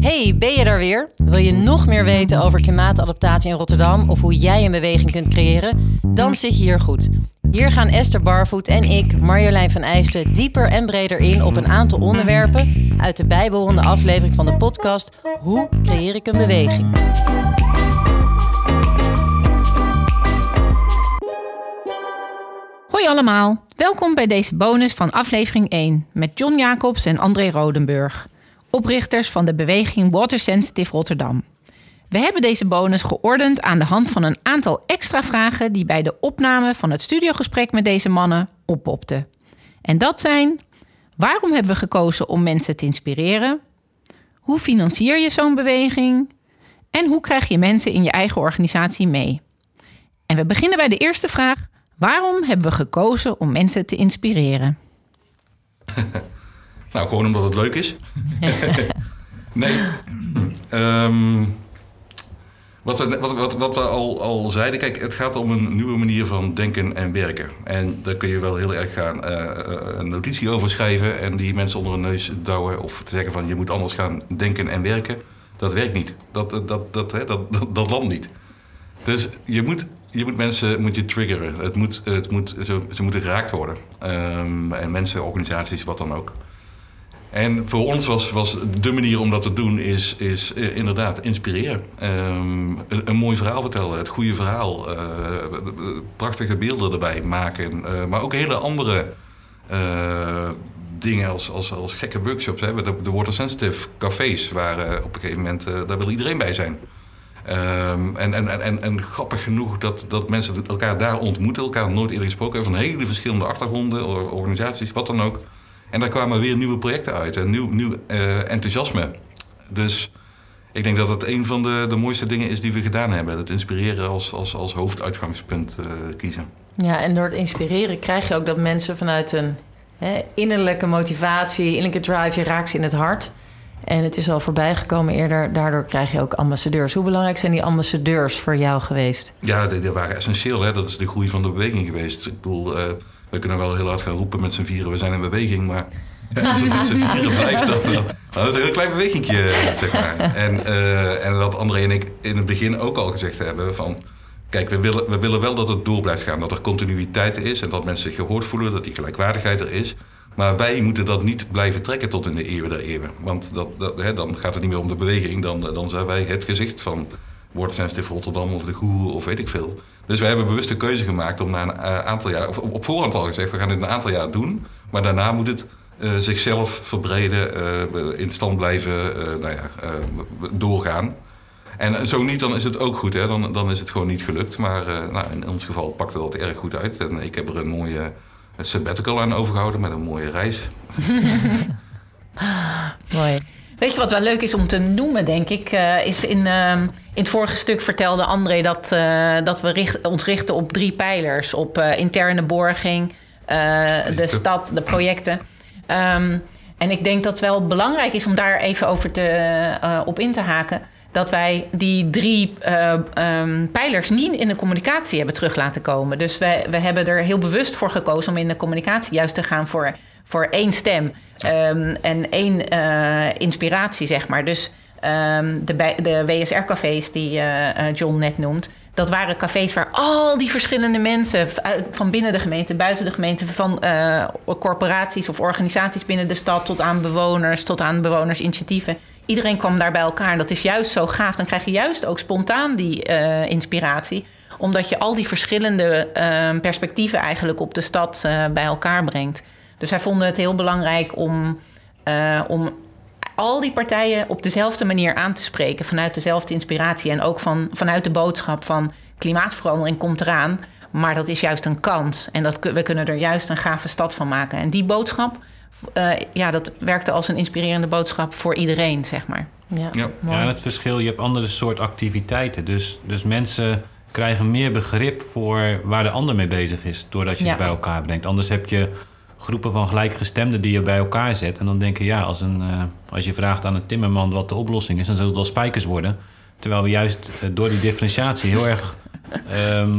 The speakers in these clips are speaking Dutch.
Hey, ben je daar weer? Wil je nog meer weten over klimaatadaptatie in Rotterdam of hoe jij een beweging kunt creëren? Dan zit je hier goed. Hier gaan Esther Barvoet en ik, Marjolein van Eijsten, dieper en breder in op een aantal onderwerpen uit de bijbehorende aflevering van de podcast Hoe creëer ik een beweging? Hoi allemaal, welkom bij deze bonus van aflevering 1 met John Jacobs en André Rodenburg, oprichters van de beweging Water Sensitive Rotterdam. We hebben deze bonus geordend aan de hand van een aantal extra vragen die bij de opname van het studiogesprek met deze mannen oppopten. En dat zijn: waarom hebben we gekozen om mensen te inspireren? Hoe financier je zo'n beweging? En hoe krijg je mensen in je eigen organisatie mee? En we beginnen bij de eerste vraag: waarom hebben we gekozen om mensen te inspireren? Nou, gewoon omdat het leuk is. nee. Ehm, wat we, wat, wat, wat we al, al zeiden, kijk, het gaat om een nieuwe manier van denken en werken. En daar kun je wel heel erg gaan eh, een notitie over schrijven en die mensen onder hun neus douwen of zeggen van je moet anders gaan denken en werken. Dat werkt niet. Dat, dat, dat, dat, hè, dat, dat, dat landt niet. Dus je moet, je moet mensen moet je triggeren. Het moet, het moet, ze, ze moeten geraakt worden. Ehm, en mensen, organisaties, wat dan ook. En voor ons was, was de manier om dat te doen is, is eh, inderdaad inspireren. Ehm, een, mooi verhaal vertellen, het goede verhaal. eh, prachtige beelden erbij maken. eh, maar ook hele andere dingen als, als, als gekke workshops. Hè. De, de water sensitive cafés waren op een gegeven moment... daar wil iedereen bij zijn. Ehm, en, en, en- en, grappig genoeg dat, dat mensen elkaar daar ontmoeten, elkaar nooit eerder gesproken hebben, van hele verschillende achtergronden, or- organisaties, wat dan ook. En daar kwamen weer nieuwe projecten uit en nieuw, nieuw eh, enthousiasme. Dus ik denk dat het een van de, de mooiste dingen is die we gedaan hebben. Het inspireren als, als, als hoofduitgangspunt eh, kiezen. Ja, en door het inspireren krijg je ook dat mensen vanuit een hè, innerlijke motivatie, innerlijke drive, je raakt ze in het hart. En het is al voorbij gekomen eerder, daardoor krijg je ook ambassadeurs. Hoe belangrijk zijn die ambassadeurs voor jou geweest? Ja, die, die waren essentieel. Hè? Dat is de groei van de beweging geweest. Ik bedoel, eh, we kunnen wel heel hard gaan roepen met z'n vieren, we zijn in beweging. Maar als het met z'n vieren blijft, dan, dan, dan is het een heel klein bewegingje, zeg maar. En, eh, en wat André en ik in het begin ook al gezegd hebben van... Kijk, we willen, we willen wel dat het door blijft gaan. Dat er continuïteit is en dat mensen zich gehoord voelen. Dat die gelijkwaardigheid er is. Maar wij moeten dat niet blijven trekken tot in de eeuwen der eeuwen. Want dat, dat, hè, dan gaat het niet meer om de beweging. Dan, dan zijn wij het gezicht van Sensitive Rotterdam of de Goe of weet ik veel. Dus wij hebben bewust een keuze gemaakt om na een eh, aantal jaar... of op, voorhand al gezegd, we gaan dit een aantal jaar doen. Maar daarna moet het eh, zichzelf verbreden, eh, in stand blijven, eh, nou ja, eh, doorgaan. En zo niet, dan is het ook goed. Hè? Dan, dan is het gewoon niet gelukt. Maar eh, nou, in ons geval pakte dat erg goed uit. En ik heb er een mooie sabbatical aan overgehouden met een mooie reis. Mooi. Weet je wat wel leuk is om te noemen, denk ik? eh, is in, ehm, in het vorige stuk vertelde André dat, eh, dat we richt- ons richten op drie pijlers: op eh, interne borging, de stad, de projecten. Ehm, en ik denk dat het wel belangrijk is om daar even over te, op in te haken. Dat wij die drie eh, ehm, pijlers niet in de communicatie hebben terug laten komen. Dus we, we hebben er heel bewust voor gekozen om in de communicatie juist te gaan voor, voor één stem ehm, en één eh, inspiratie, zeg maar. Dus ehm, de, de WSR-cafés die eh, John net noemt, dat waren cafés waar al die verschillende mensen van binnen de gemeente, buiten de gemeente, van corporaties of organisaties binnen de stad tot aan bewoners, tot aan bewonersinitiatieven. Iedereen kwam daar bij elkaar. En dat is juist zo gaaf. Dan krijg je juist ook spontaan die eh, inspiratie. Omdat je al die verschillende eh, perspectieven eigenlijk op de stad eh, bij elkaar brengt. Dus wij vonden het heel belangrijk om, eh, om al die partijen op dezelfde manier aan te spreken. Vanuit dezelfde inspiratie. En ook van, vanuit de boodschap van klimaatverandering komt eraan. Maar dat is juist een kans. En dat, we kunnen er juist een gave stad van maken. En die boodschap, eh, ja, dat werkte als een inspirerende boodschap voor iedereen, zeg maar. Ja, Ja. Ja, en het verschil, je hebt andere soort activiteiten. Dus, dus mensen krijgen meer begrip voor waar de ander mee bezig is... doordat je Ja. ze bij elkaar brengt. Anders heb je groepen van gelijkgestemden die je bij elkaar zet... en dan denken, ja, als, een, eh, als je vraagt aan een timmerman wat de oplossing is... dan zullen het wel spijkers worden. Terwijl we juist eh, door die differentiatie heel erg... ehm,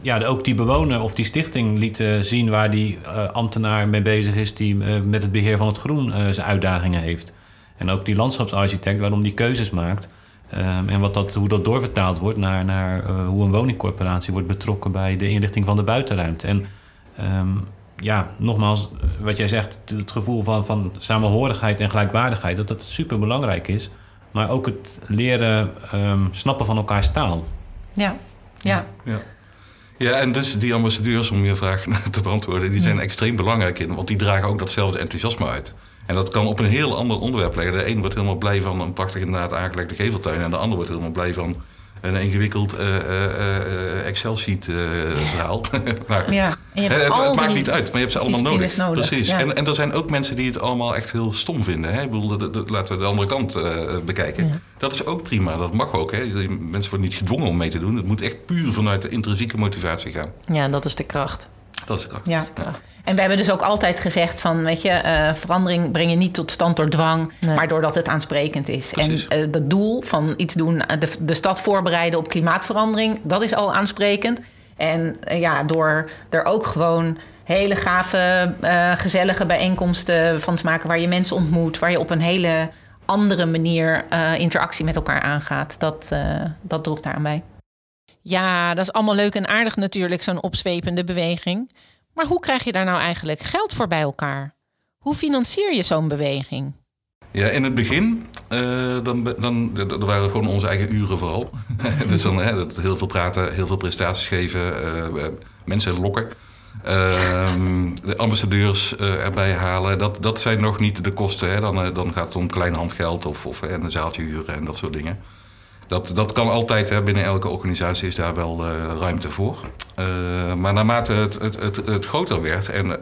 ja, ook die bewoner of die stichting lieten zien waar die eh, ambtenaar mee bezig is... die eh, met het beheer van het groen eh, zijn uitdagingen heeft. En ook die landschapsarchitect, waarom die keuzes maakt. Ehm, en wat dat, hoe dat doorvertaald wordt naar, naar eh, hoe een woningcorporatie wordt betrokken bij de inrichting van de buitenruimte. En ehm, ja, nogmaals, wat jij zegt, het gevoel van, van samenhorigheid en gelijkwaardigheid, dat dat super belangrijk is. Maar ook het leren ehm, snappen van elkaars taal. Ja, ja. Ja. Ja, en dus die ambassadeurs, om je vraag te beantwoorden, die zijn extreem belangrijk in. Want die dragen ook datzelfde enthousiasme uit. En dat kan op een heel ander onderwerp leggen. De een wordt helemaal blij van een prachtig inderdaad aangelegde geveltuin. En de ander wordt helemaal blij van een ingewikkeld uh, uh, Excel-sheet verhaal. ja, het, het maakt niet uit, maar je hebt ze allemaal nodig. Precies. ja. En, en er zijn ook mensen die het allemaal echt heel stom vinden. Hè? Ik bedoel, de- de- laten we de andere kant eh, bekijken. Dat is ook prima, dat mag ook. Hè? Mensen worden niet gedwongen om mee te doen. Het moet echt puur vanuit de intrinsieke motivatie gaan. Ja, en dat is de kracht. Dat is kracht. Ja. En we hebben dus ook altijd gezegd van, weet je, eh, verandering breng je niet tot stand door dwang, Nee. maar doordat het aansprekend is. Precies. En eh dat doel van iets doen, de, de stad voorbereiden op klimaatverandering, dat is al aansprekend. En eh, ja, door er ook gewoon hele gave, eh, gezellige bijeenkomsten van te maken waar je mensen ontmoet, waar je op een hele andere manier eh, interactie met elkaar aangaat, dat, eh dat droeg daaraan bij. Ja, dat is allemaal leuk en aardig natuurlijk, zo'n opzwepende beweging. Maar hoe krijg je daar nou eigenlijk geld voor bij elkaar? Hoe financier je zo'n beweging? Ja, in het begin, eh, dan, dan, dat waren gewoon onze eigen uren vooral. dus dan hè, dat heel veel praten, heel veel prestaties geven, eh, eh, mensen lokken. Ehm, de ambassadeurs erbij halen, dat, dat zijn nog niet de kosten. Hè. Dan, dan gaat het om klein handgeld of, of eh, een zaaltje huren en dat soort dingen. Dat, dat kan altijd, hè. binnen elke organisatie is daar wel ruimte voor. Maar naarmate het, het, het, het groter werd en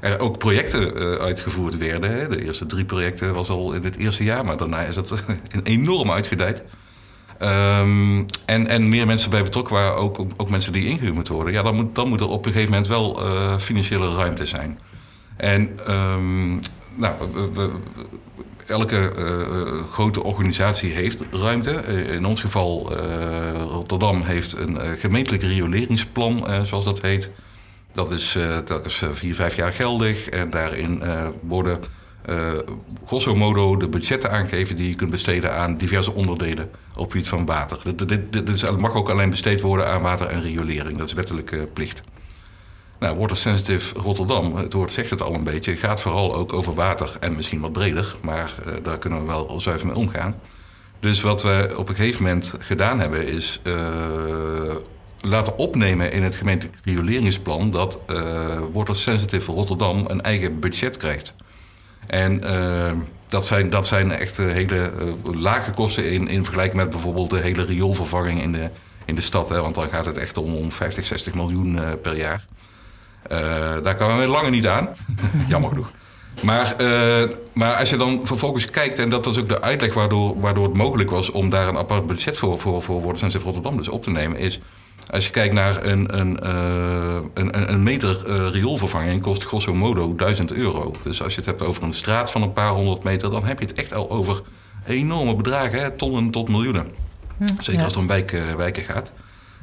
er ook projecten eh, uitgevoerd werden. Hè. De eerste drie projecten was al in het eerste jaar, maar daarna is het enorm uitgedijd. Ehm, en, en meer mensen bij betrokken waren, ook, ook mensen die ingehuurd worden. Ja, dan moet, dan moet er op een gegeven moment wel eh, financiële ruimte zijn. En ehm, nou, elke eh, grote organisatie heeft ruimte. In ons geval, Rotterdam heeft een gemeentelijk rioleringsplan, zoals dat heet. Dat is eh, telkens eh, vier, vijf jaar geldig. En daarin eh, worden grosso modo de budgetten aangegeven die je kunt besteden aan diverse onderdelen op het van water. Dit, dit, dit mag ook alleen besteed worden aan water en riolering. Dat is wettelijke plicht. Nou, Water Sensitive Rotterdam, het woord zegt het al een beetje, gaat vooral ook over water en misschien wat breder, maar daar kunnen we wel zuiver mee omgaan. Dus wat we op een gegeven moment gedaan hebben, is laten opnemen in het gemeentelijk rioleringsplan dat eh Water Sensitive Rotterdam een eigen budget krijgt. En eh, dat, zijn, dat zijn echt eh, hele lage kosten in, in vergelijking met bijvoorbeeld de hele rioolvervanging in de, in de stad. Hè, want dan gaat het echt om, om 50, 60 miljoen per jaar. Daar kan we langer niet aan. Jammer genoeg. Maar, maar als je dan vervolgens kijkt, en dat was ook de uitleg waardoor, waardoor het mogelijk was om daar een apart budget voor, voor, voor Sensitive Rotterdam dus op te nemen, is als je kijkt naar een, een, eh, een, een- meter eh, rioolvervanging kost grosso modo 1000 euro. Dus als je het hebt over een straat van een paar honderd meter, dan heb je het echt al over enorme bedragen, hè, tonnen tot miljoenen. Zeker als het om wijken, wijken gaat.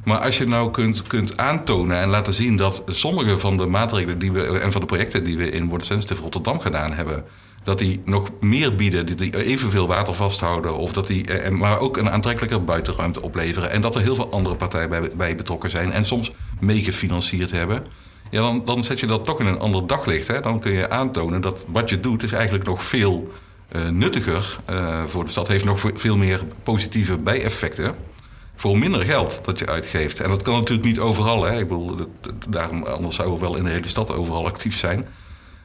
Maar als je nou kunt, kunt aantonen en laten zien dat sommige van de maatregelen die we en van de projecten die we in Water Sensitive Rotterdam gedaan hebben, dat die nog meer bieden, die, evenveel water vasthouden, of dat die, eh, maar ook een aantrekkelijker buitenruimte opleveren. En dat er heel veel andere partijen bij, bij betrokken zijn en soms meegefinancierd hebben. Ja, dan, dan zet je dat toch in een ander daglicht. Hè? Dan kun je aantonen dat wat je doet is eigenlijk nog veel eh, nuttiger eh, voor de stad. Heeft nog ve- veel meer positieve bijeffecten voor minder geld dat je uitgeeft. En dat kan natuurlijk niet overal. Hè? Ik bedoel, daarom, anders zouden we wel in de hele stad overal actief zijn.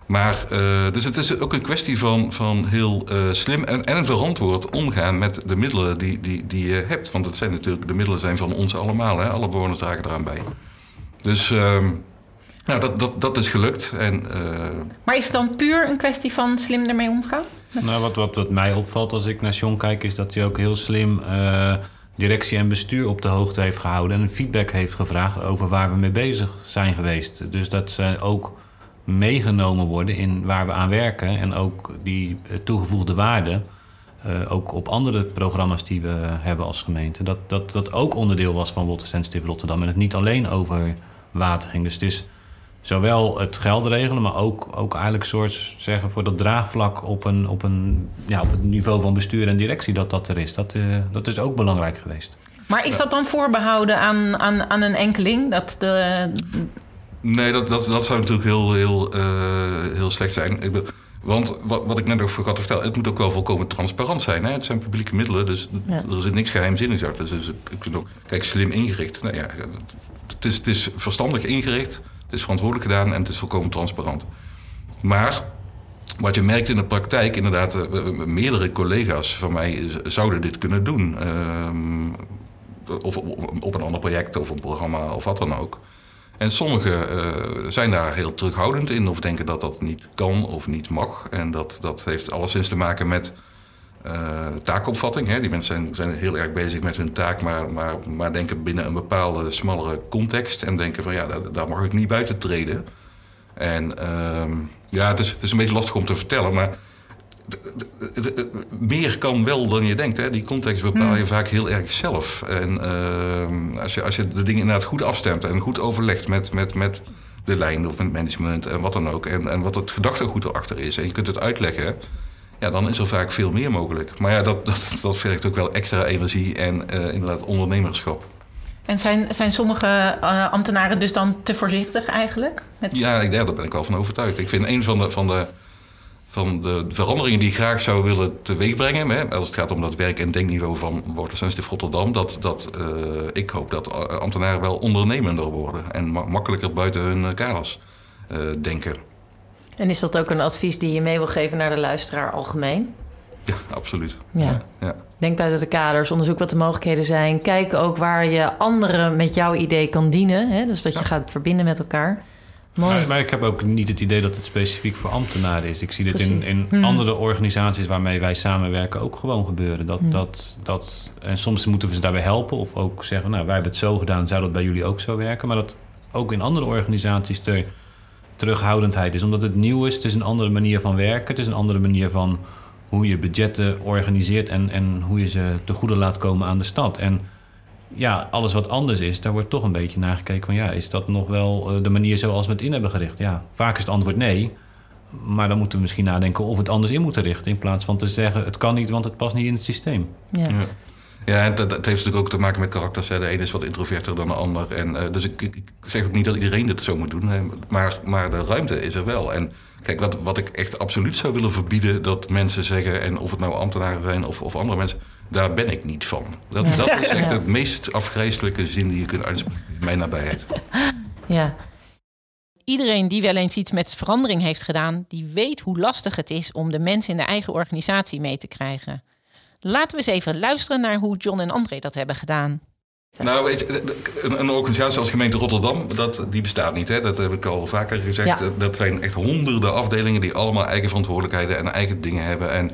Maar, eh, dus het is ook een kwestie van, van heel eh, slim en, en verantwoord omgaan met de middelen die, die, die je hebt. Want het zijn natuurlijk, de middelen zijn van ons allemaal. Hè? Alle bewoners dragen eraan bij. Dus ehm, nou, dat, dat, dat is gelukt. En, eh, Maar is het dan puur een kwestie van slim ermee omgaan? Nou, wat, wat, wat mij opvalt als ik naar John kijk, is dat hij ook heel slim eh, directie en bestuur op de hoogte heeft gehouden. En een feedback heeft gevraagd over waar we mee bezig zijn geweest. Dus dat ze ook meegenomen worden in waar we aan werken. En ook die eh, toegevoegde waarde. eh, ook op andere programma's die we hebben als gemeente. Dat, dat dat ook onderdeel was van Water Sensitive Rotterdam. En het niet alleen over water ging. Dus het is zowel het geld regelen, maar ook, ook eigenlijk soort zeggen voor dat draagvlak op, een, op, een, ja, op het niveau van bestuur en directie dat dat er is. Dat, uh, dat is ook belangrijk geweest. Maar is dat dan voorbehouden aan, aan, aan een enkeling? Dat de... Nee, dat, dat, dat zou natuurlijk heel, heel, uh, heel slecht zijn. Ik ben, want wat, wat ik net ook had vertellen, het moet ook wel volkomen transparant zijn. Hè? Het zijn publieke middelen, dus ja. er zit niks geheimzinnigs achter. Dus ik vind ook, kijk, slim ingericht. Nou ja, het is, het is verstandig ingericht, het is verantwoordelijk gedaan en het is volkomen transparant. Maar wat je merkt in de praktijk, inderdaad, uh, meerdere collega's van mij zouden dit kunnen doen. Uh, of op, op een ander project of een programma of wat dan ook. En sommigen uh, zijn daar heel terughoudend in of denken dat dat niet kan of niet mag. En dat, dat heeft alleszins te maken met uh, taakopvatting. Hè. Die mensen zijn, zijn heel erg bezig met hun taak, maar, maar, maar denken binnen een bepaalde smallere context. En denken van ja, daar, mag ik niet buiten treden. En uh, ja, het is, het is een beetje lastig om te vertellen, maar meer kan wel dan je denkt. Hè? Die context bepaal je vaak heel erg zelf. En uh, als, je, als je de dingen inderdaad goed afstemt en goed overlegt met, met, met de lijn of met management en wat dan ook. En, en wat het gedachtegoed erachter is. En je kunt het uitleggen. Ja, dan is er vaak veel meer mogelijk. Maar ja, dat, dat, dat vergt ook wel extra energie en uh, inderdaad ondernemerschap. En zijn, zijn sommige uh, ambtenaren dus dan te voorzichtig eigenlijk? Met... Ja, ja, daar ben ik wel van overtuigd. Ik vind een van de, van de van de veranderingen die ik graag zou willen teweegbrengen. Hè, als het gaat om dat werk- en denkniveau van Watersensitive Rotterdam. Dat, dat uh, ik hoop dat ambtenaren wel ondernemender worden. En ma makkelijker buiten hun kaders uh, denken. En is dat ook een advies die je mee wil geven naar de luisteraar algemeen? Ja, absoluut. Ja. ja. Denk buiten de kaders, onderzoek wat de mogelijkheden zijn. Kijk ook waar je anderen met jouw idee kan dienen. Hè? Dus dat je gaat verbinden met elkaar. Maar, maar, ik heb ook niet het idee dat het specifiek voor ambtenaren is. Ik zie dit in, in hmm. andere organisaties waarmee wij samenwerken ook gewoon gebeuren. Dat, hmm. dat, dat, en soms moeten we ze daarbij helpen of ook zeggen... nou, wij hebben het zo gedaan, zou dat bij jullie ook zo werken? Maar dat ook in andere organisaties ter terughoudendheid is. Omdat het nieuw is, het is een andere manier van werken. Het is een andere manier van hoe je budgetten organiseert... en, en hoe je ze te goede laat komen aan de stad. En ja, alles wat anders is, daar wordt toch een beetje naar gekeken van ja, is dat nog wel uh, de manier zoals we het in hebben gericht? Ja, vaak is het antwoord nee. Maar dan moeten we misschien nadenken of we het anders in moeten richten. In plaats van te zeggen het kan niet, want het past niet in het systeem. Ja. ja. Ja, en dat, dat, heeft natuurlijk ook te maken met karakters. Hè. De ene is wat introverter dan de ander. En, uh, dus ik, ik, zeg ook niet dat iedereen dit zo moet doen. Hè. Maar, maar de ruimte is er wel. En kijk, wat, wat ik echt absoluut zou willen verbieden... dat mensen zeggen, en of het nou ambtenaren zijn of, of andere mensen daar ben ik niet van. Dat, dat is echt het meest afgrijzelijke zin die je kunt uitspreken in mijn nabijheid. Ja. Iedereen die wel eens iets met verandering heeft gedaan, die weet hoe lastig het is om de mensen in de eigen organisatie mee te krijgen. Laten we eens even luisteren naar hoe John en André dat hebben gedaan. Nou, weet je, een, organisatie als gemeente Rotterdam, dat, die bestaat niet. Hè? Dat heb ik al vaker gezegd. Ja. Dat zijn echt honderden afdelingen die allemaal eigen verantwoordelijkheden en eigen dingen hebben. En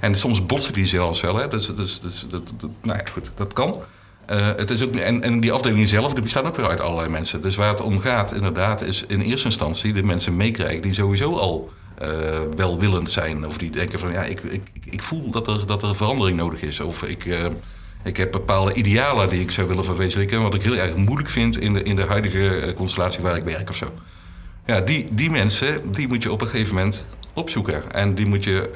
en soms botsen die zelfs wel. Hè? Dus, dus, dus dat, nou ja, goed, dat kan. Uh, het is ook, en, en die afdeling zelf, die bestaan ook weer uit allerlei mensen. Dus waar het om gaat, inderdaad, is in eerste instantie de mensen meekrijgen die sowieso al uh, welwillend zijn. Of die denken van ja, ik, ik, ik voel dat er, dat er verandering nodig is. Of ik, uh, ik heb bepaalde idealen die ik zou willen verwezenlijken. Wat ik heel erg moeilijk vind in de, in de huidige constellatie waar ik werk of zo. Ja, die, die mensen, die moet je op een gegeven moment opzoeken. En die moet je,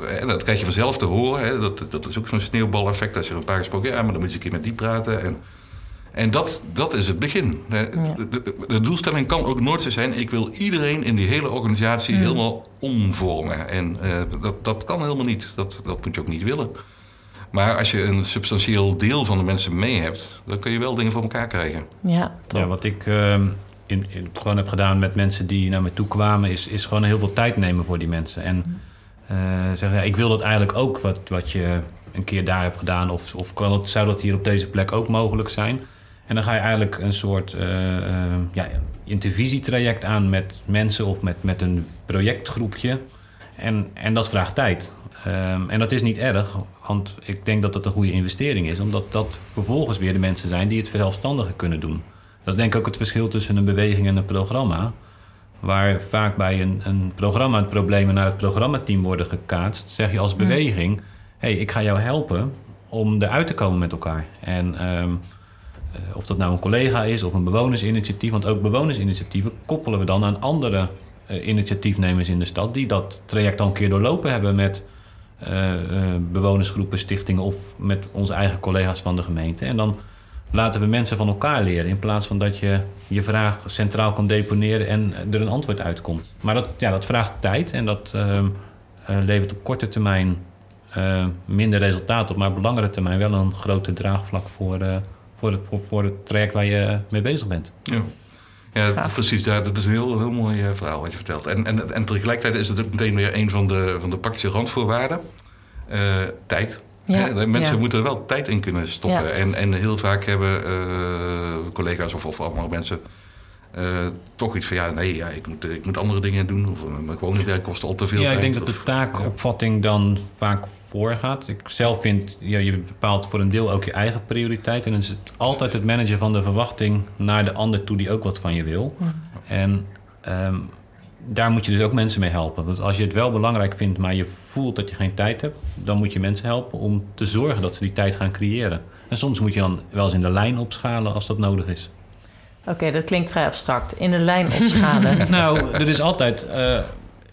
uh, en dat krijg je vanzelf te horen. Hè, dat, dat is ook zo'n sneeuwbaleffect. Als je er een paar gesproken, ja, maar dan moet je een keer met die praten. En, en dat, dat is het begin. De, de, de, doelstelling kan ook nooit zo zijn: ik wil iedereen in die hele organisatie helemaal omvormen. En uh, dat, dat kan helemaal niet. Dat, dat moet je ook niet willen. Maar als je een substantieel deel van de mensen mee hebt, dan kun je wel dingen voor elkaar krijgen. Ja, ja wat ik. Uh in, in, gewoon heb gedaan met mensen die naar me toe kwamen, is, is gewoon heel veel tijd nemen voor die mensen. En uh, zeggen, ja, ik wil dat eigenlijk ook, wat, wat je een keer daar hebt gedaan, of, of kan het, zou dat hier op deze plek ook mogelijk zijn? En dan ga je eigenlijk een soort uh, uh, ja, intervisietraject aan met mensen of met, met een projectgroepje. En, en dat vraagt tijd. Um, en dat is niet erg, want ik denk dat dat een goede investering is, omdat dat vervolgens weer de mensen zijn die het zelfstandiger kunnen doen. Dat is denk ik ook het verschil tussen een beweging en een programma. Waar vaak bij een, een programma het problemen naar het programmateam worden gekaatst, zeg je als beweging: hé, hey, ik ga jou helpen om eruit te komen met elkaar. En um, eh, of dat nou een collega is of een bewonersinitiatief. Want ook bewonersinitiatieven koppelen we dan aan andere eh, initiatiefnemers in de stad... die dat traject al een keer doorlopen hebben met eh, bewonersgroepen, stichtingen... of met onze eigen collega's van de gemeente. En dan laten we mensen van elkaar leren... in plaats van dat je je vraag centraal kan deponeren en er een antwoord uitkomt. Maar dat, ja, dat vraagt tijd en dat ehm, eh, levert op korte termijn eh, minder resultaat op... maar op langere termijn wel een groter draagvlak voor, eh, voor, het, voor, voor het traject waar je mee bezig bent. Ja, ja precies. Ja, dat is een heel, heel mooi eh, verhaal wat je vertelt. En, en, en tegelijkertijd is het ook meteen weer een van de, van de praktische randvoorwaarden. Eh, tijd. Ja, Mensen ja. moeten er wel tijd in kunnen stoppen. Ja. En, en heel vaak hebben eh, collega's of, of andere mensen eh, toch iets van... ja, nee, ja, ik, moet, ik moet andere dingen doen. Of eh, mijn gewone werk kost al te veel ja, tijd. ik denk dat de taakopvatting dan vaak voorgaat. Ik zelf vind, ja, je bepaalt voor een deel ook je eigen prioriteit. En dan is het altijd het managen van de verwachting naar de ander toe die ook wat van je wil. En ehm, daar moet je dus ook mensen mee helpen. Want als je het wel belangrijk vindt, maar je voelt dat je geen tijd hebt, dan moet je mensen helpen om te zorgen dat ze die tijd gaan creëren. En soms moet je dan wel eens in de lijn opschalen als dat nodig is. Oké, dat klinkt vrij abstract. In de lijn opschalen. Nou, er is altijd eh,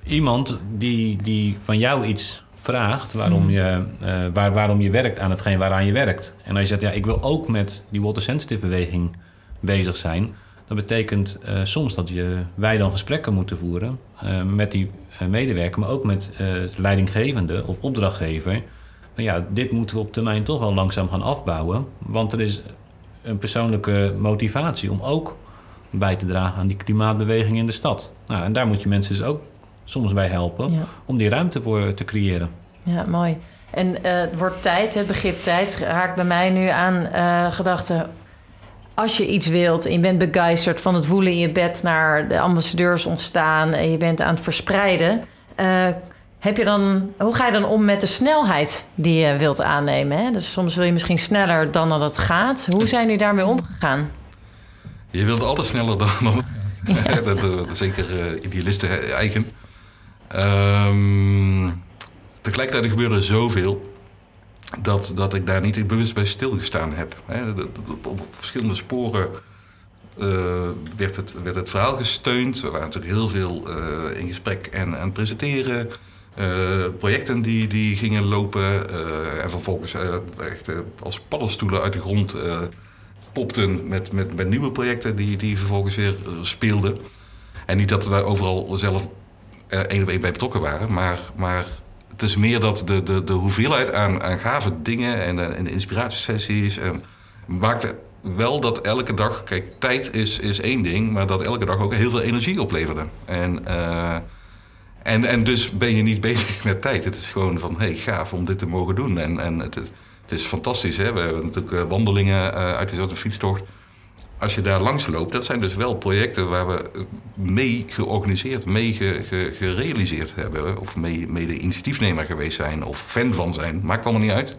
iemand die, die van jou iets vraagt waarom je, eh, waar, waarom je werkt aan hetgeen waaraan je werkt. En als je zegt, ja, ik wil ook met die water sensitive beweging bezig zijn, dat betekent eh, soms dat je, wij dan gesprekken moeten voeren eh, met die eh, medewerker, maar ook met leidinggevende of opdrachtgever. Maar ja, dit moeten we op termijn toch wel langzaam gaan afbouwen, want er is een persoonlijke motivatie om ook bij te dragen aan die klimaatbeweging in de stad. Nou, en daar moet je mensen dus ook soms bij helpen Ja. om die ruimte voor te creëren. Ja, mooi. En het wordt tijd, het begrip tijd raakt bij mij nu aan gedachten. Als je iets wilt en je bent begeisterd van het woelen in je bed naar de ambassadeurs ontstaan en je bent aan het verspreiden, eh, heb je dan, hoe ga je dan om met de snelheid die je wilt aannemen? Hè? Dus soms wil je misschien sneller dan dat het gaat. Hoe zijn jullie daarmee omgegaan? Je wilt altijd sneller dan... dat, dat, is zeker eh, idealisten eigen. Ehm, tegelijkertijd gebeurde er zoveel... Dat, dat ik daar niet bewust bij stilgestaan heb. Op, verschillende sporen eh, werd, het, werd het verhaal gesteund. We waren natuurlijk heel veel eh, in gesprek en aan het presenteren. Eh, projecten die, die gingen lopen. en vervolgens echt als paddenstoelen uit de grond popten met, met, met nieuwe projecten die, die vervolgens weer speelden. En niet dat wij overal zelf één op één bij betrokken waren, maar, maar het is meer dat de, de, de hoeveelheid aan, aan gave dingen en, eh, en de inspiratiesessies en maakte wel dat elke dag, kijk, tijd is, is één ding, maar dat elke dag ook heel veel energie opleverde. En, eh, en, en dus ben je niet bezig met tijd. Het is gewoon van, hey, gaaf om dit te mogen doen. En, en het, het is fantastisch, hè. We hebben natuurlijk eh, wandelingen uh, uitgezet, een fietstocht. Als je daar langs loopt, dat zijn dus wel projecten waar we eh, mee georganiseerd, mee ge- ge- gerealiseerd hebben. Of mee, mee de initiatiefnemer geweest zijn of fan van zijn. Maakt allemaal niet uit.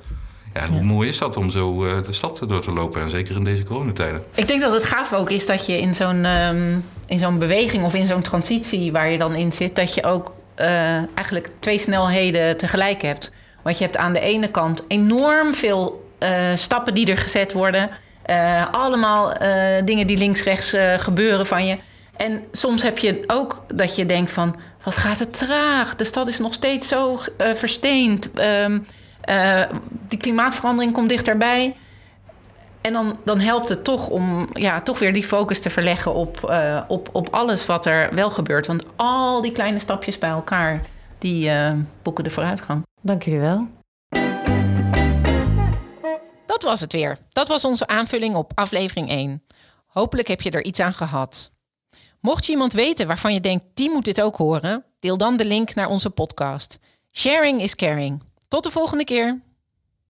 Ja, hoe mooi is dat om zo eh, de stad door te lopen? En zeker in deze coronatijden. Ik denk dat het gaaf ook is dat je in zo'n ehm, in zo'n beweging of in zo'n transitie waar je dan in zit, dat je ook eh, eigenlijk twee snelheden tegelijk hebt. Want je hebt aan de ene kant enorm veel stappen die er gezet worden. Eh, allemaal eh, dingen die links-rechts eh, gebeuren van je. En soms heb je ook dat je denkt van... wat gaat het traag? De stad is nog steeds zo versteend. Ehm, eh, die klimaatverandering komt dichterbij. En dan, dan helpt het toch om ja, toch weer die focus te verleggen op, op, op alles wat er wel gebeurt. Want al die kleine stapjes bij elkaar, die boeken de vooruitgang. Dank jullie wel. Dat was het weer. Dat was onze aanvulling op aflevering 1. Hopelijk heb je er iets aan gehad. Mocht je iemand weten waarvan je denkt, die moet dit ook horen, deel dan de link naar onze podcast. Sharing is caring. Tot de volgende keer.